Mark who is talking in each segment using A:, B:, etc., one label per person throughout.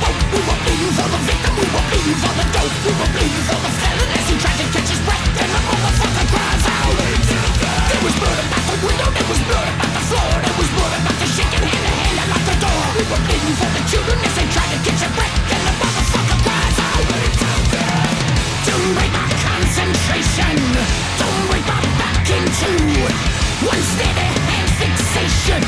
A: Boat, we were bleeding for the victim, we were bleeding for the dope, we were bleeding for the felon floor, there was blood about the shaking hand to hand and out the door. We were bleeding for the children as they tried to catch their breath, and the motherfucker cries out. Don't break my concentration, don't break my back in two. One steady hand fixation,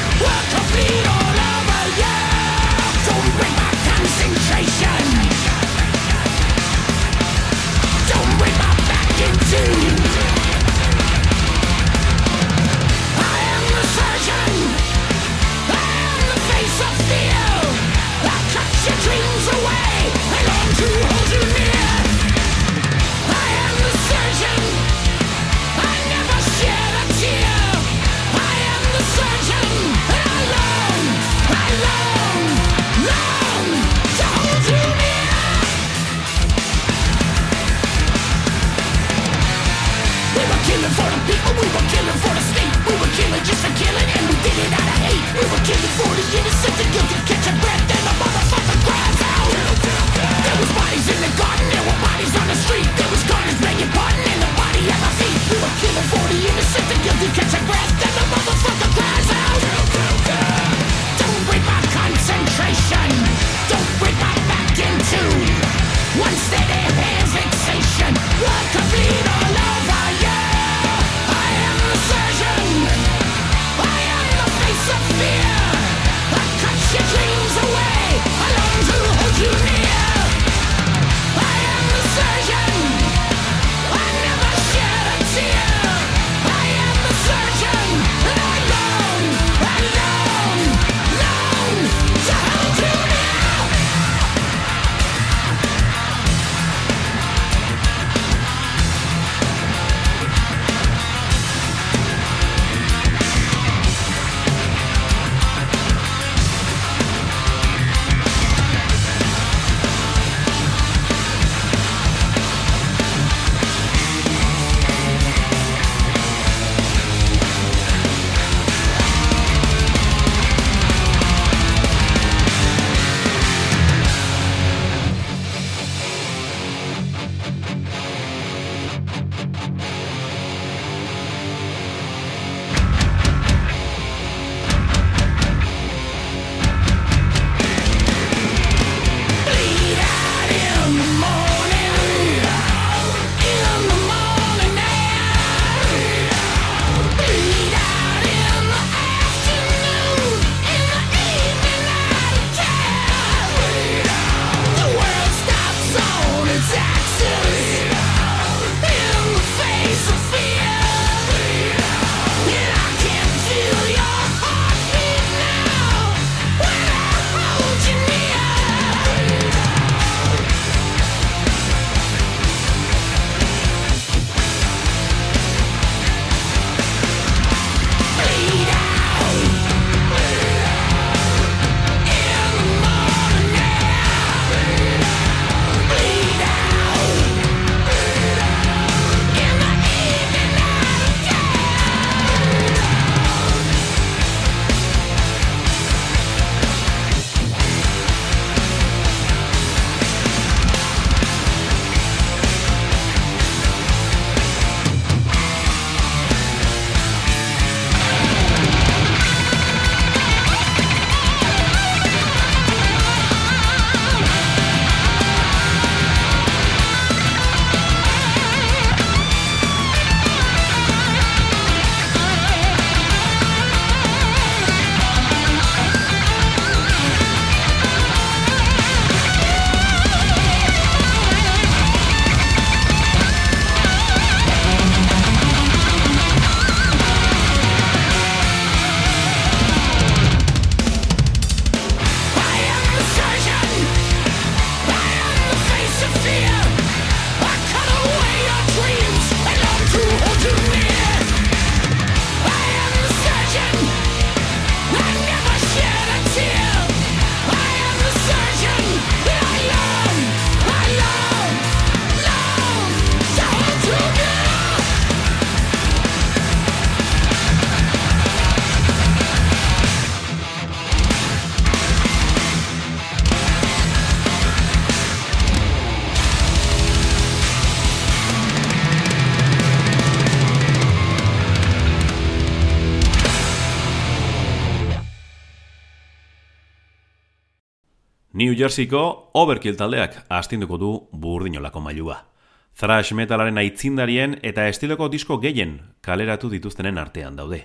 B: Jerseyko Overkill taldeak astinduko du burdinolako mailua. Thrash metalaren aitzindarien eta estiloko disko gehien kaleratu dituztenen artean daude.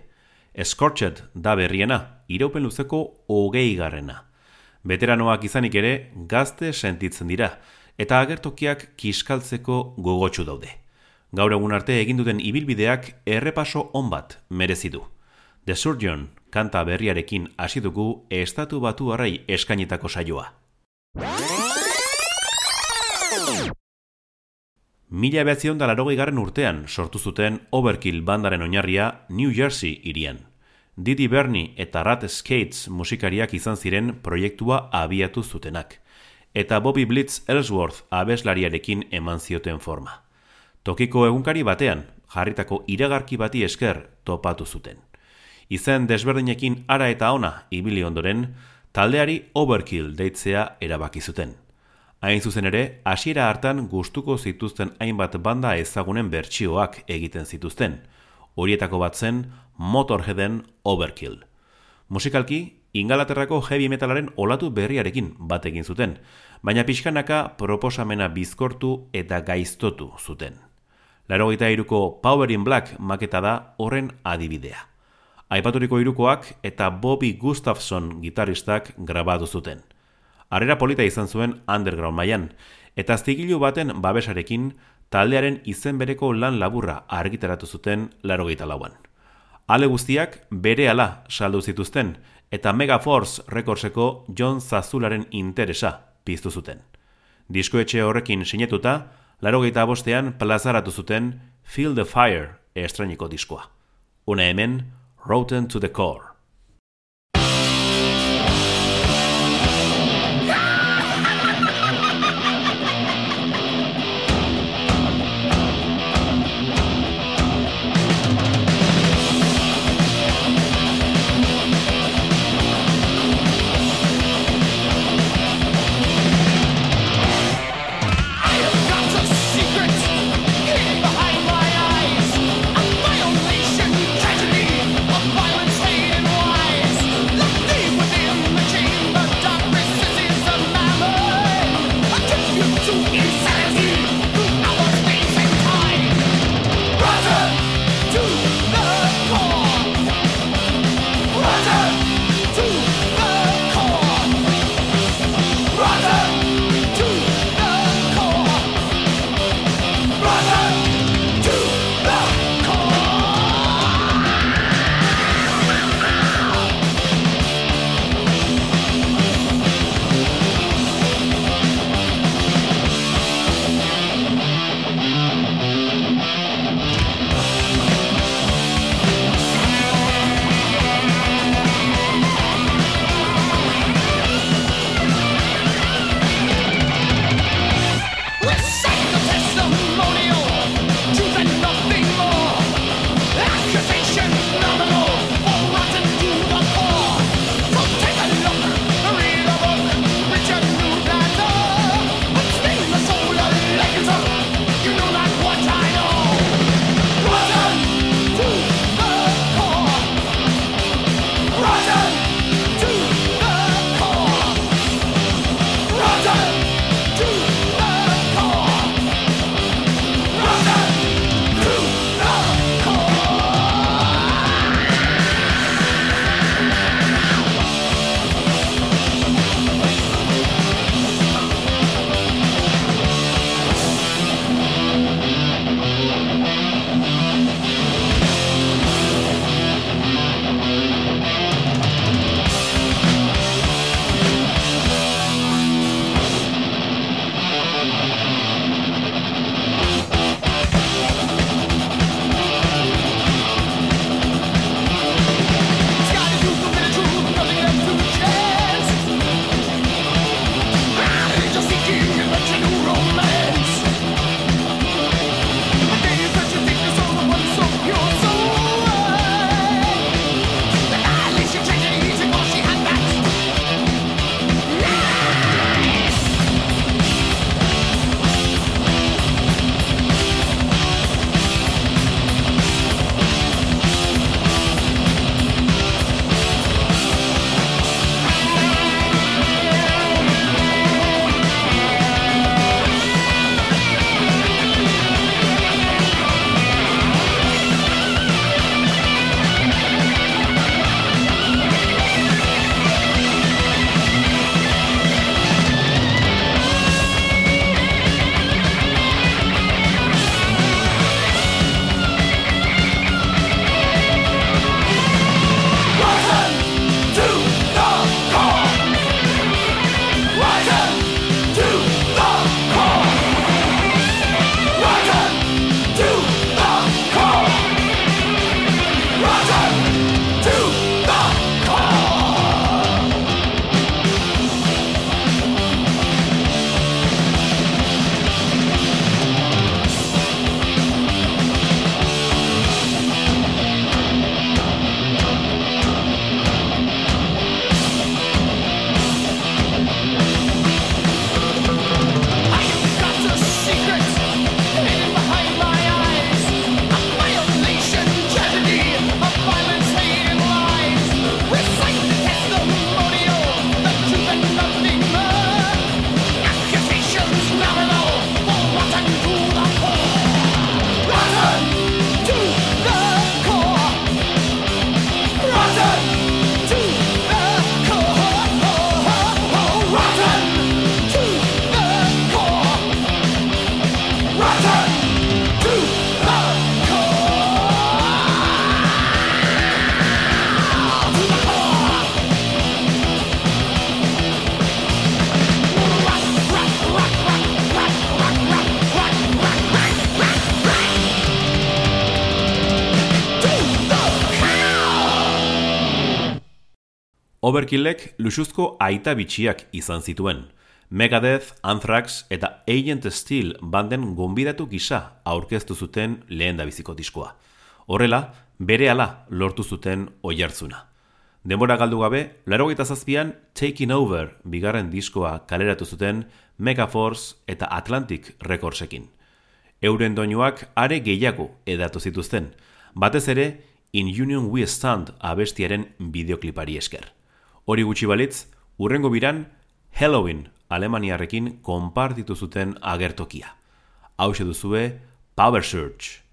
B: Scorched da berriena, iraupen luzeko hogei garrena. Veteranoak izanik ere gazte sentitzen dira, eta agertokiak kiskaltzeko gogotsu daude. Gaur egun arte egin duten ibilbideak errepaso on bat merezi du. The Surgeon kanta berriarekin hasi dugu estatu batu arrai eskainetako saioa. Mila behatzion da larogei garren urtean sortu zuten Overkill bandaren oinarria New Jersey irian. Didi Bernie eta Rat Skates musikariak izan ziren proiektua abiatu zutenak. Eta Bobby Blitz Ellsworth abeslariarekin eman zioten forma. Tokiko egunkari batean, jarritako iragarki bati esker topatu zuten izen desberdinekin ara eta ona ibili ondoren, taldeari overkill deitzea erabaki zuten. Hain zuzen ere, hasiera hartan gustuko zituzten hainbat banda ezagunen bertsioak egiten zituzten. Horietako bat zen Motorheaden Overkill. Musikalki, Ingalaterrako heavy metalaren olatu berriarekin bat egin zuten, baina pixkanaka proposamena bizkortu eta gaiztotu zuten. Laro iruko Power in Black maketa da horren adibidea. Aipaturiko irukoak eta Bobby Gustafson gitarristak grabatu zuten. Arrera polita izan zuen underground mailan eta zigilu baten babesarekin taldearen izen bereko lan laburra argitaratu zuten laro lauan. Ale guztiak bere ala saldu zituzten eta Megaforce Recordseko John Zazularen interesa piztu zuten. Diskoetxe horrekin sinetuta, laro bostean plazaratu zuten Feel the Fire estrainiko diskoa. Una hemen, rotten to the core. Overkillek luxuzko aita bitxiak izan zituen. Megadeth, Anthrax eta Agent Steel banden gonbidatu gisa aurkeztu zuten lehen dabiziko diskoa. Horrela, bere ala lortu zuten oiartzuna. Denbora galdu gabe, laro zazpian Taking Over bigarren diskoa kaleratu zuten Megaforce eta Atlantic Recordsekin. Euren doinuak are gehiago edatu zituzten, batez ere In Union We Stand abestiaren bideoklipari esker. Hori gutxi balitz, urrengo biran Halloween Alemaniarrekin konpartitu zuten agertokia. Hau duzue Power Search.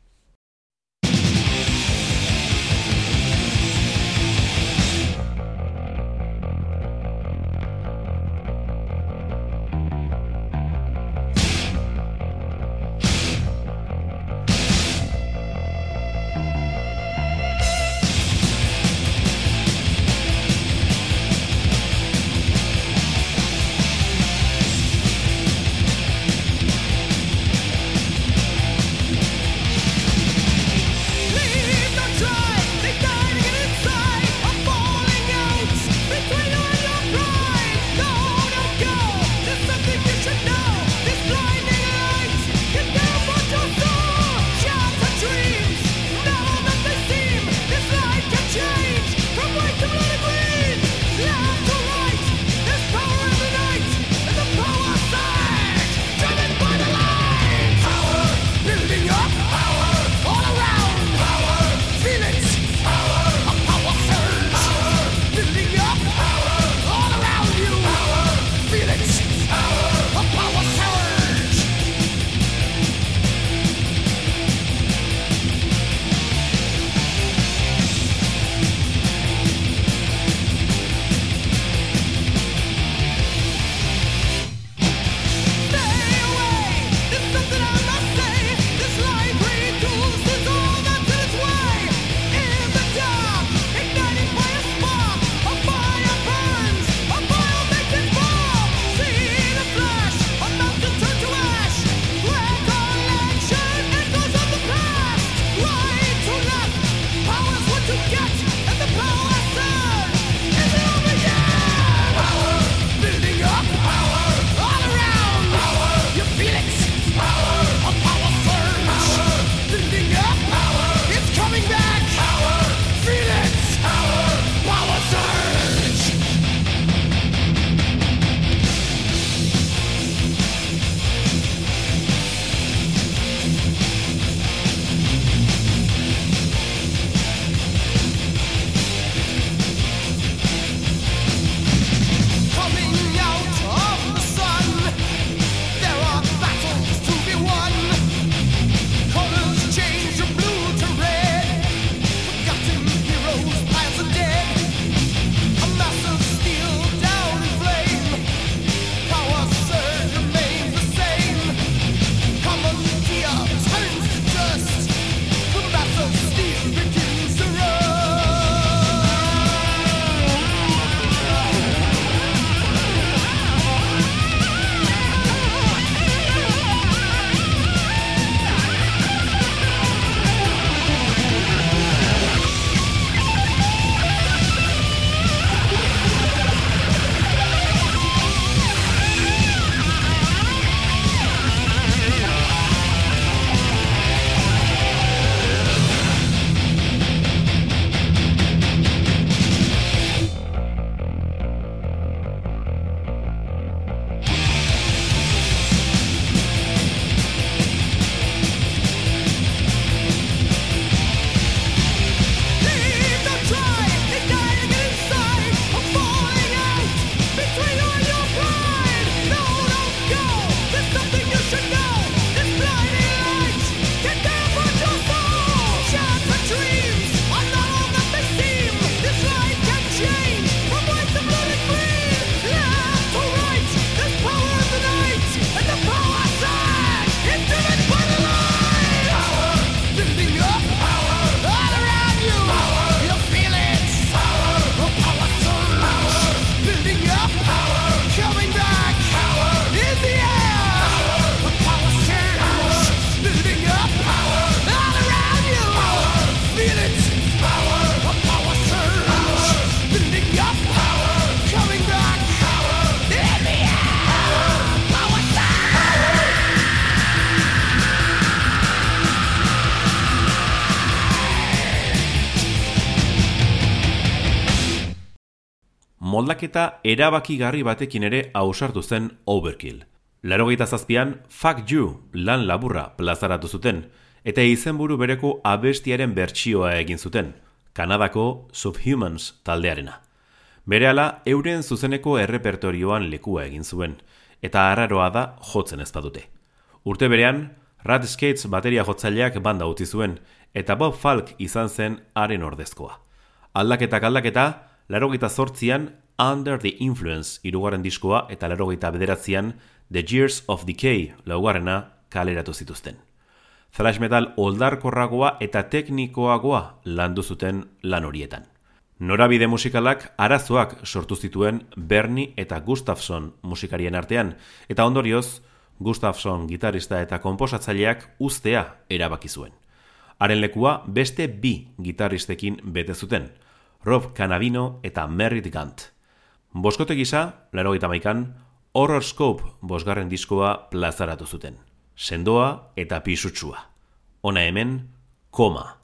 B: Moldaketa erabakigarri batekin ere ausartu zen Overkill. Larogeita zazpian, Fuck You lan laburra plazaratu zuten, eta izenburu bereko abestiaren bertsioa egin zuten, Kanadako Subhumans taldearena. Berehala, euren zuzeneko errepertorioan lekua egin zuen, eta harraroa da jotzen ezpadute. Urte berean, Rat Skates bateria jotzaileak banda utzi zuen, eta Bob Falk izan zen haren ordezkoa. Aldaketak aldaketa, larogita zortzian Under the Influence irugarren diskoa eta larogita bederatzean The Years of Decay laugarrena kaleratu zituzten. Thrash metal oldarkorragoa eta teknikoagoa landu zuten lan horietan. Norabide musikalak arazoak sortu zituen Bernie eta Gustafson musikarien artean, eta ondorioz, Gustafson gitarista eta komposatzaileak ustea erabaki zuen. Haren lekua beste bi gitarristekin bete zuten, Rob Canavino eta Merritt Gant. Boskote gisa, laro maikan, Horror Scope bosgarren diskoa plazaratu zuten. Sendoa eta pisutsua. Ona hemen, koma.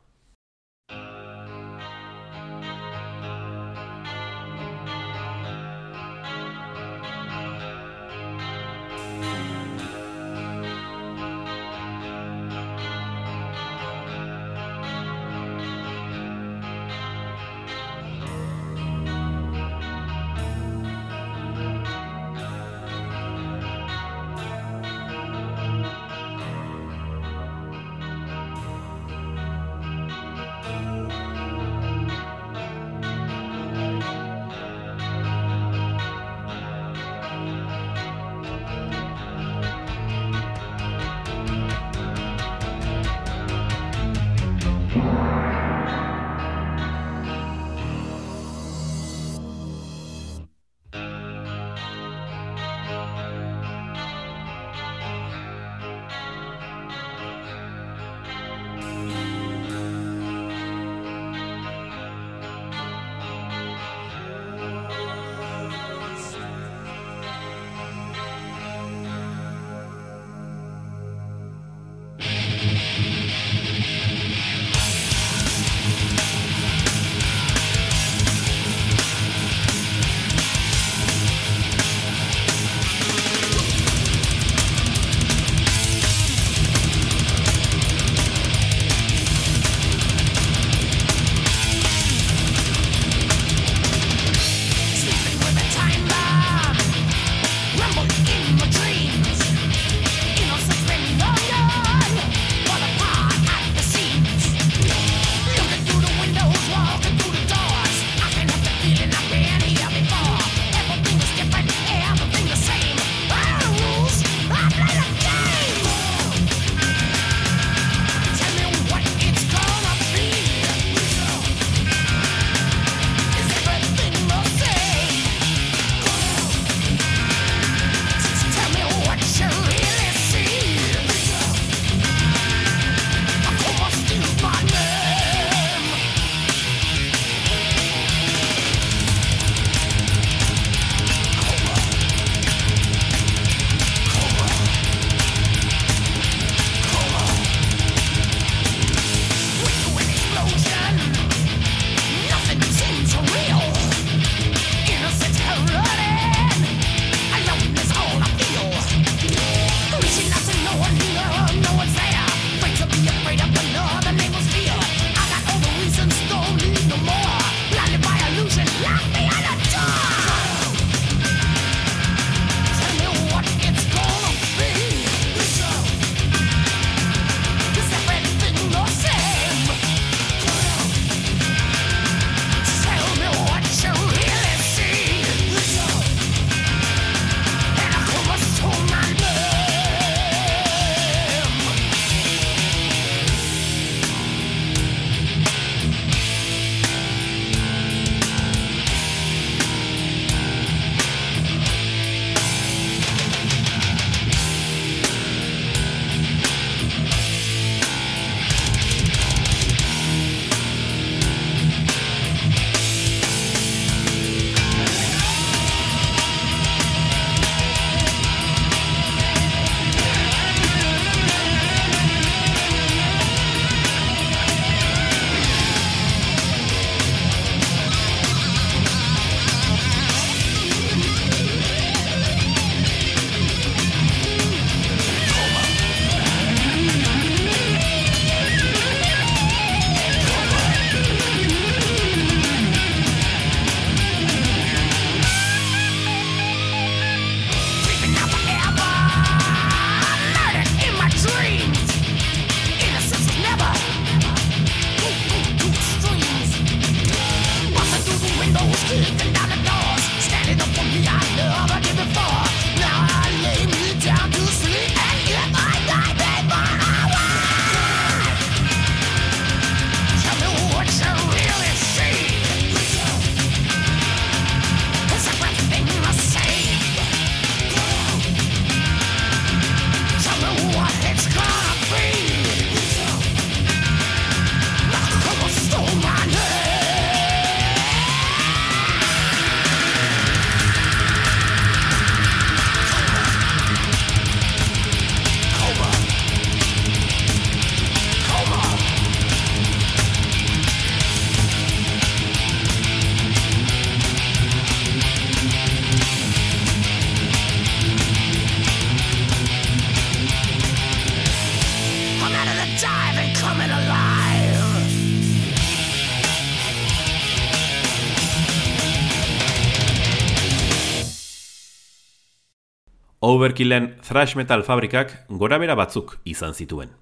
B: Overkillen thrash metal fabrikak gorabera batzuk izan zituen.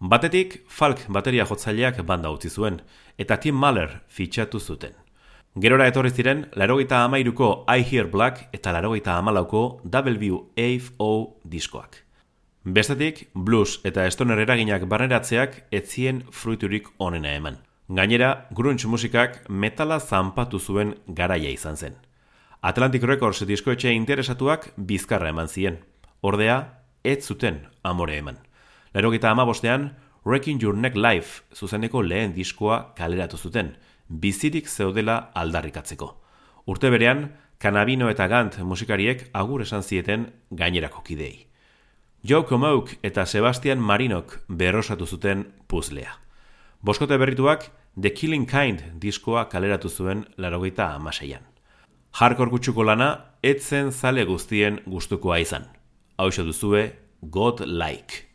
B: Batetik, Falk bateria jotzaileak banda utzi zuen, eta Tim Mahler fitxatu zuten. Gerora etorri ziren, larogeita amairuko I Hear Black eta larogeita amalauko WAFO diskoak. Bestetik, blues eta stoner eraginak barneratzeak etzien fruiturik onena eman. Gainera, grunge musikak metala zanpatu zuen garaia izan zen. Atlantic Records diskoetxe interesatuak bizkarra eman zien. Ordea, ez zuten amore eman. Lerogita amabostean, Wrecking Your Neck Live zuzeneko lehen diskoa kaleratu zuten, bizirik zeudela aldarrikatzeko. Urte berean, Kanabino eta Gant musikariek agur esan zieten gainerako kidei. Joe Comoke eta Sebastian Marinok berrosatu zuten puzlea. Boskote berrituak The Killing Kind diskoa kaleratu zuen larogeita amaseian. Hardcore kutsuko lana, etzen zale guztien gustukoa izan. Hau duzue, God Like.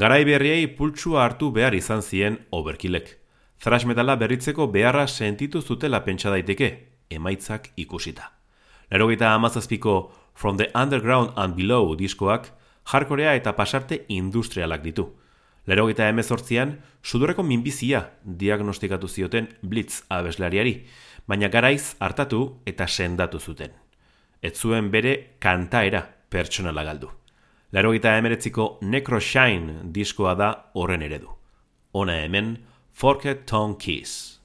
B: Garai berriei pultsua hartu behar izan zien overkillek. Thrash metala berritzeko beharra sentitu zutela pentsa daiteke, emaitzak ikusita. Lero gita amazazpiko From the Underground and Below diskoak, jarkorea eta pasarte industrialak ditu. Lero gita emezortzian, sudurreko minbizia diagnostikatu zioten Blitz abeslariari, baina garaiz hartatu eta sendatu zuten. Ez zuen bere kantaera pertsonala galdu. Laro gita emeretziko Necroshine diskoa da horren eredu. Ona hemen, Forked Tongue Kiss.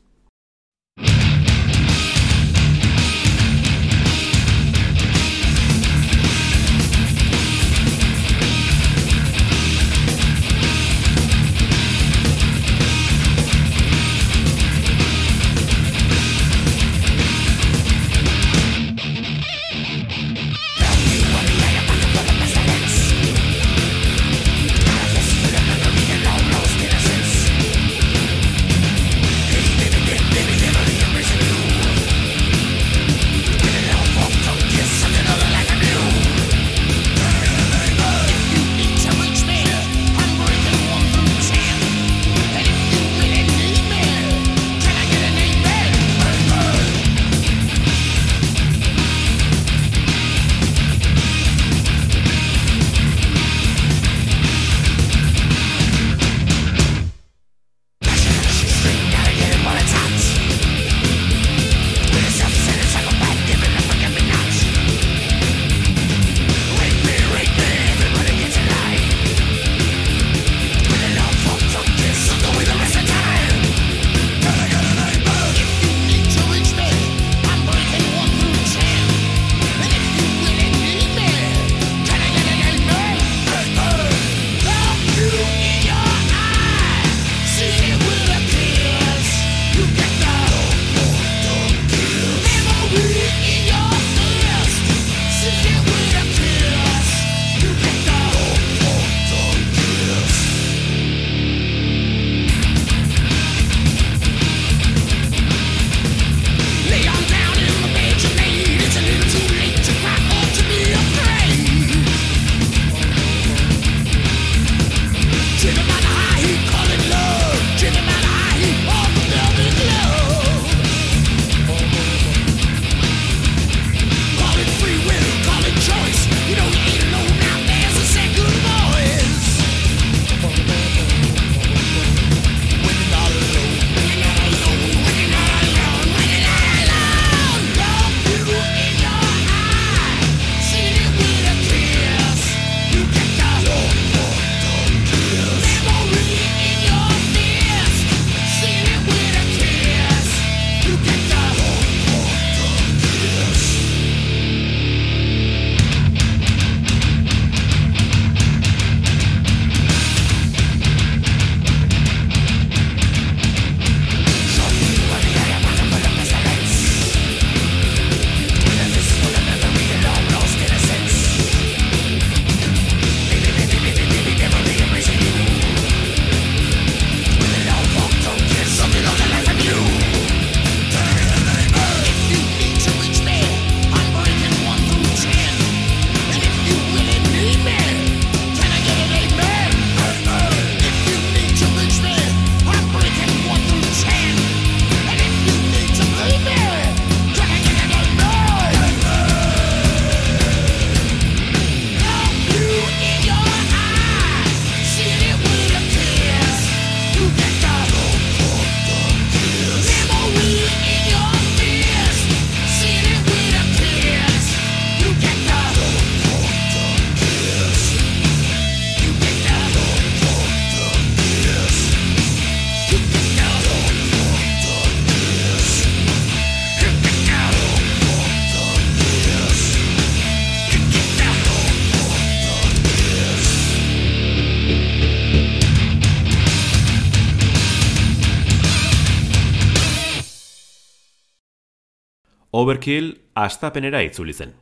B: Overkill astapenera itzuli zen.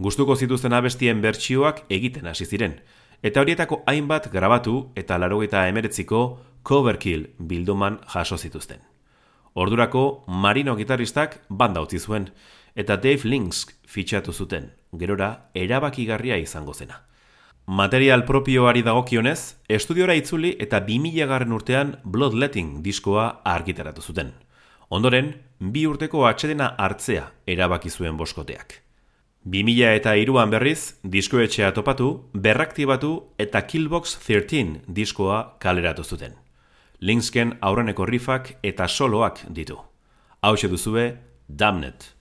B: Gustuko zituzten abestien bertsioak egiten hasi ziren, eta horietako hainbat grabatu eta larogeita emeretziko Coverkill bilduman jaso zituzten. Ordurako Marino gitarristak banda utzi zuen eta Dave Links fitxatu zuten, gerora erabakigarria izango zena. Material propioari dagokionez, estudiora itzuli eta 2000 garren urtean Bloodletting diskoa argitaratu zuten. Ondoren, bi urteko atxedena hartzea erabaki zuen boskoteak. 2000 eta iruan berriz, diskoetxea topatu, berraktibatu eta Killbox 13 diskoa kaleratu zuten. Linksken aurreneko rifak eta soloak ditu. Hau duzue, Damnet.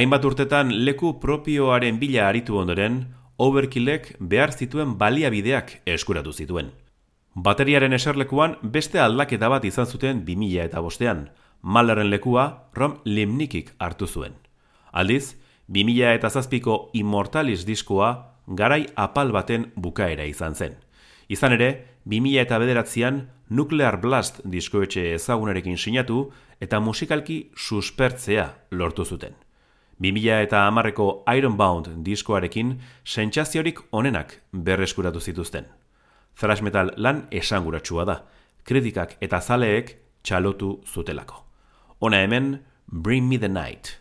B: Hainbat urtetan leku propioaren bila aritu ondoren, Overkillek behar zituen baliabideak eskuratu zituen. Bateriaren eserlekuan beste aldaketa bat izan zuten 2000 eta bostean, Malerren lekua Rom Limnikik hartu zuen. Aldiz, 2000 eta zazpiko Immortalis diskoa garai apal baten bukaera izan zen. Izan ere, 2000 eta bederatzean Nuclear Blast diskoetxe ezagunarekin sinatu eta musikalki suspertzea lortu zuten. 2000 eta amarreko Ironbound diskoarekin sentsaziorik onenak berreskuratu zituzten. Thrash metal lan esanguratsua da, kritikak eta zaleek txalotu zutelako. Ona hemen, Bring Me The Night.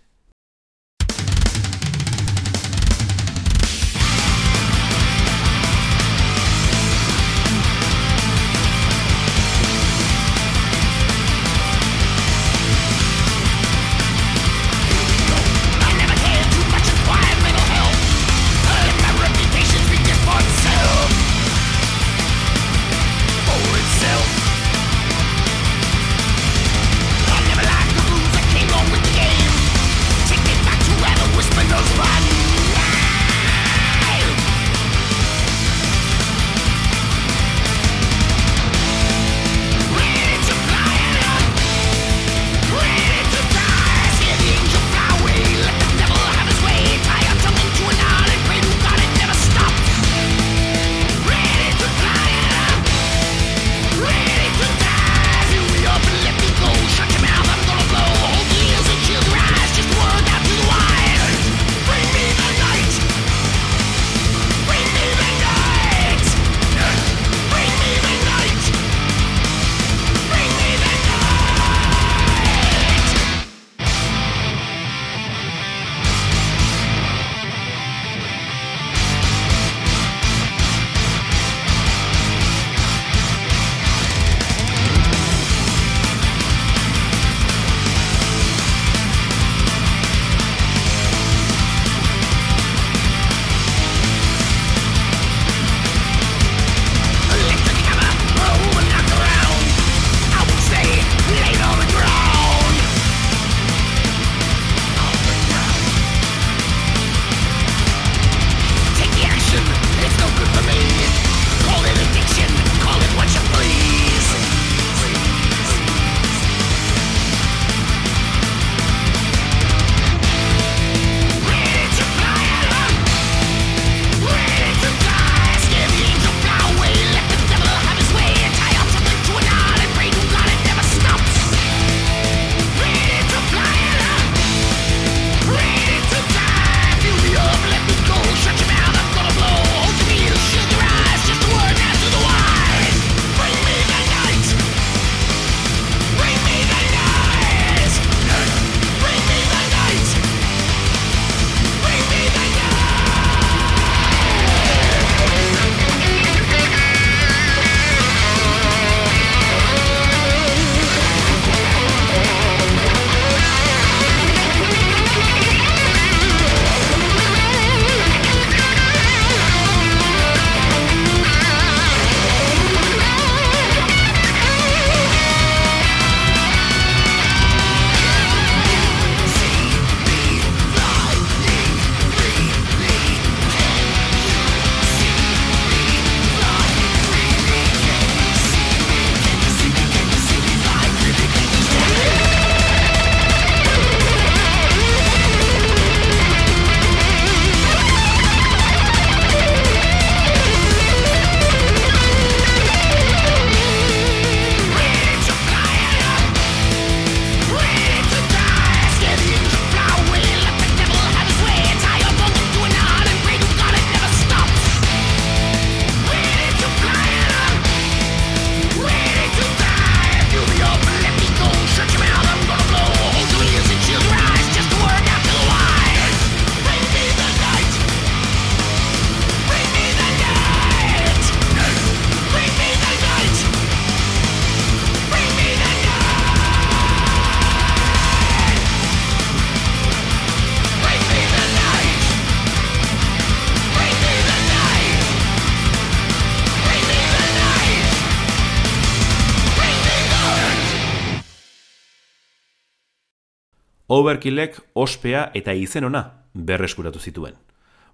A: Overkillek ospea eta izen ona berreskuratu zituen.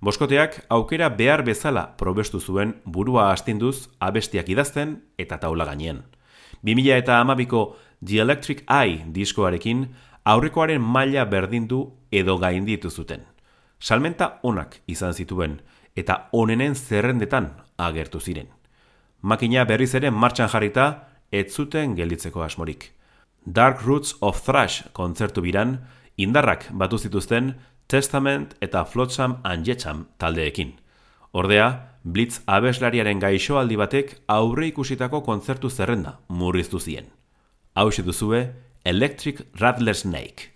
A: Boskoteak aukera behar bezala probestu zuen burua astinduz abestiak idazten eta taula gainen. 2000 eta amabiko The Electric Eye diskoarekin aurrekoaren maila berdindu edo gainditu zuten. Salmenta onak izan zituen eta onenen zerrendetan agertu ziren. Makina berriz ere martxan jarrita ez zuten gelditzeko asmorik. Dark Roots of Thrash kontzertu biran, indarrak batu zituzten Testament eta Flotsam and Jetsam taldeekin. Ordea, Blitz abeslariaren gaixoaldi batek aurre ikusitako kontzertu zerrenda murriztu zien. Hau duzue, Electric Rattler Snake.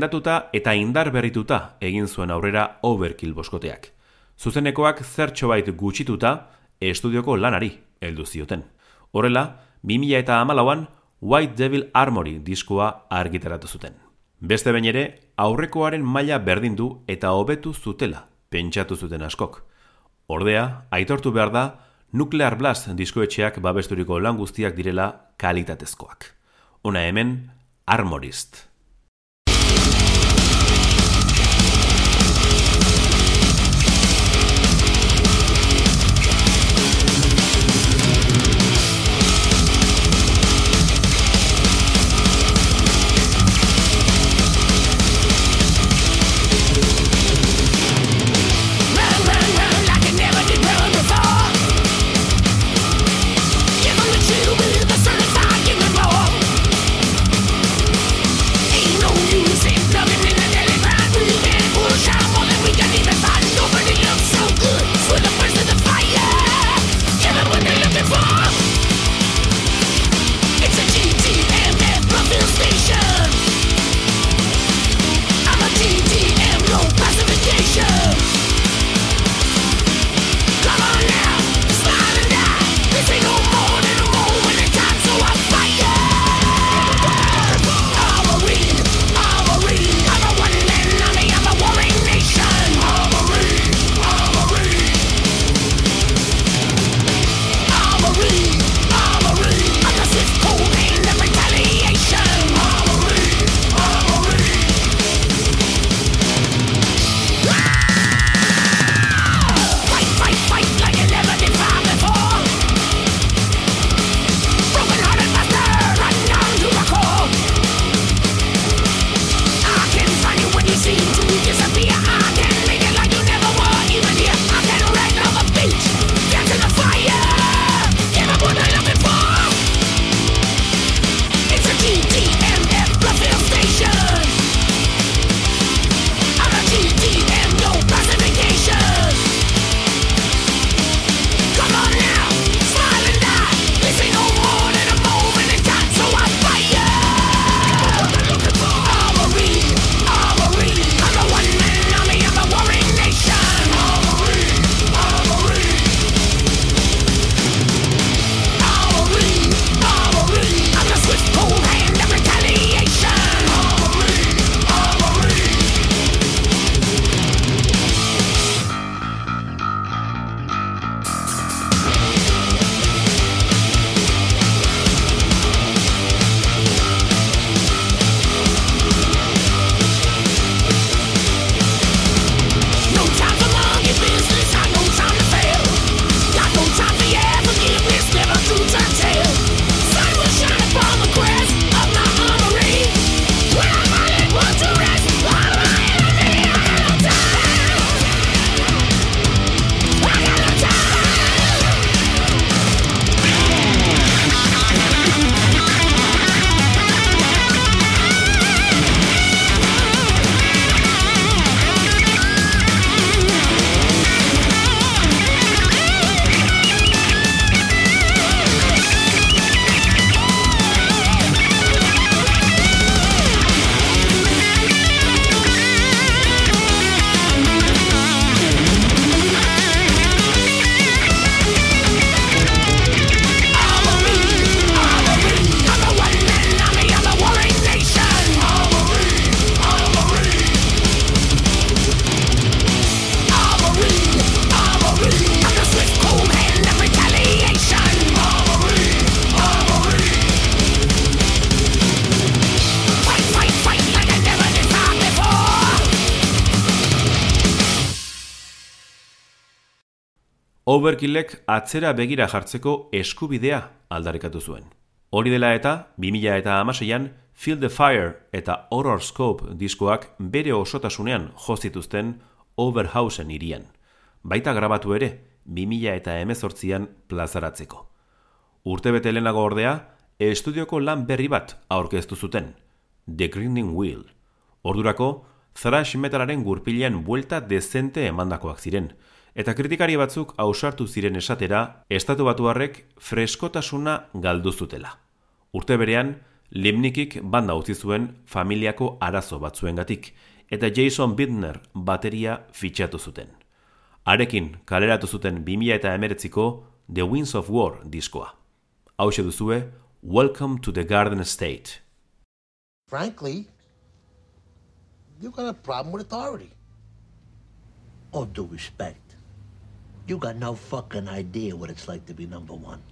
A: sendatuta eta indar berrituta egin zuen aurrera overkill boskoteak. Zuzenekoak zertxobait gutxituta estudioko lanari heldu zioten. Horrela, 2000 eta an White Devil Armory diskoa argitaratu zuten. Beste bain ere, aurrekoaren maila berdindu eta hobetu zutela pentsatu zuten askok. Ordea, aitortu behar da, Nuclear Blast diskoetxeak babesturiko lan guztiak direla kalitatezkoak. Ona hemen, Armorist. Joakilek atzera begira jartzeko eskubidea aldarrikatu zuen. Hori dela eta, 2000 eta amaseian, Feel the Fire eta Horror Scope diskoak bere osotasunean jozituzten Overhausen irian. Baita grabatu ere, 2000 eta emezortzian plazaratzeko. Urte bete lehenago ordea, estudioko lan berri bat aurkeztu zuten, The Grinding Wheel. Ordurako, thrash metalaren gurpilean buelta dezente emandakoak ziren, eta kritikari batzuk ausartu ziren esatera estatu batuarrek freskotasuna galdu zutela. Urte berean,
B: Limnikik banda utzi zuen familiako arazo batzuengatik eta Jason Bidner bateria fitxatu zuten. Arekin kaleratu zuten 2019ko The Winds of War diskoa. Hau duzue Welcome to the Garden State.
A: Frankly, you got a problem with authority. All due respect. You got no fucking idea what it's like to be number one.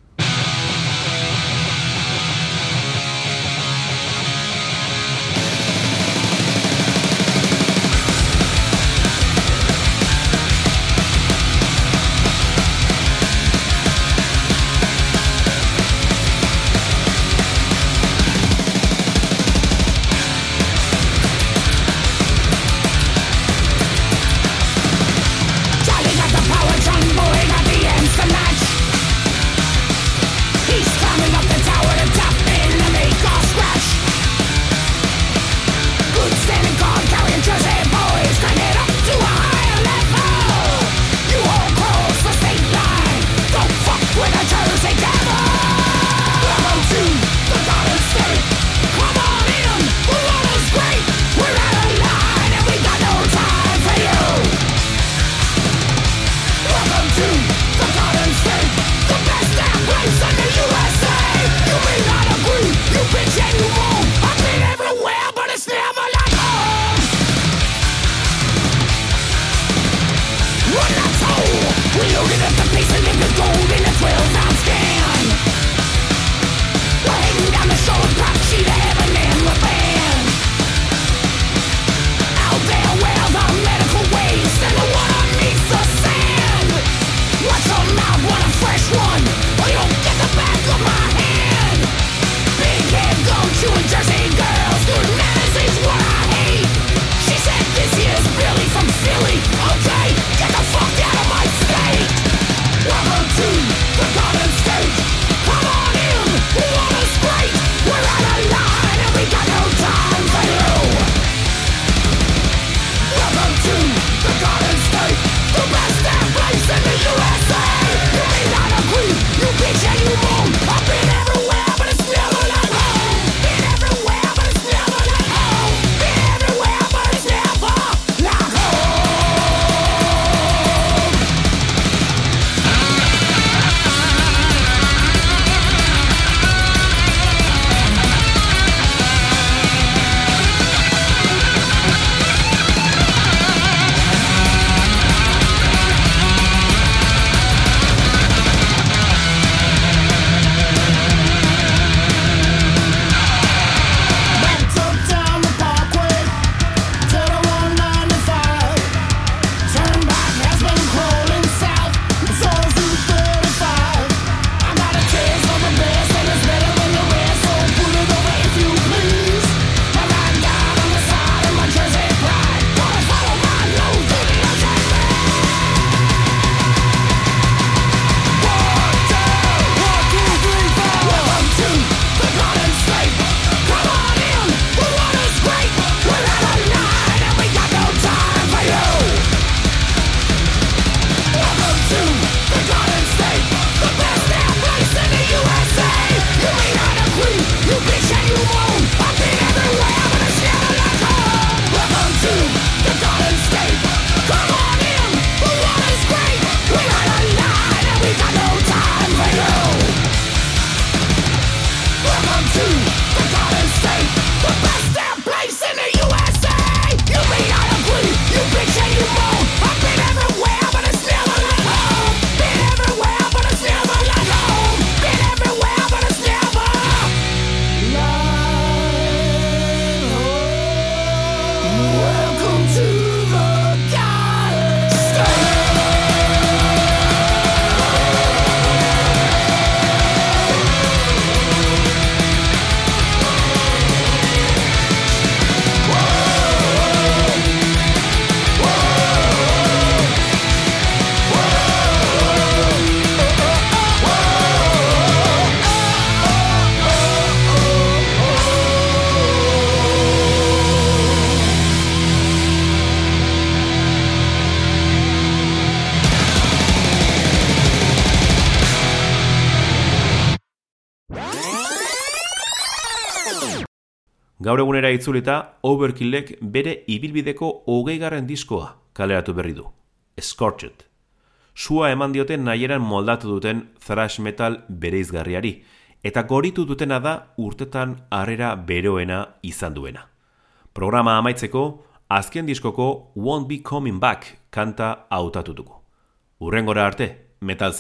A: Gaur egunera itzulita, Overkillek bere ibilbideko hogeigarren diskoa kaleratu berri du. Scorched. Sua eman dioten nahieran moldatu duten thrash metal bereizgarriari, eta goritu dutena da urtetan harrera beroena izan duena. Programa amaitzeko, azken diskoko Won't Be Coming Back kanta hautatutuko. Urrengora arte, metal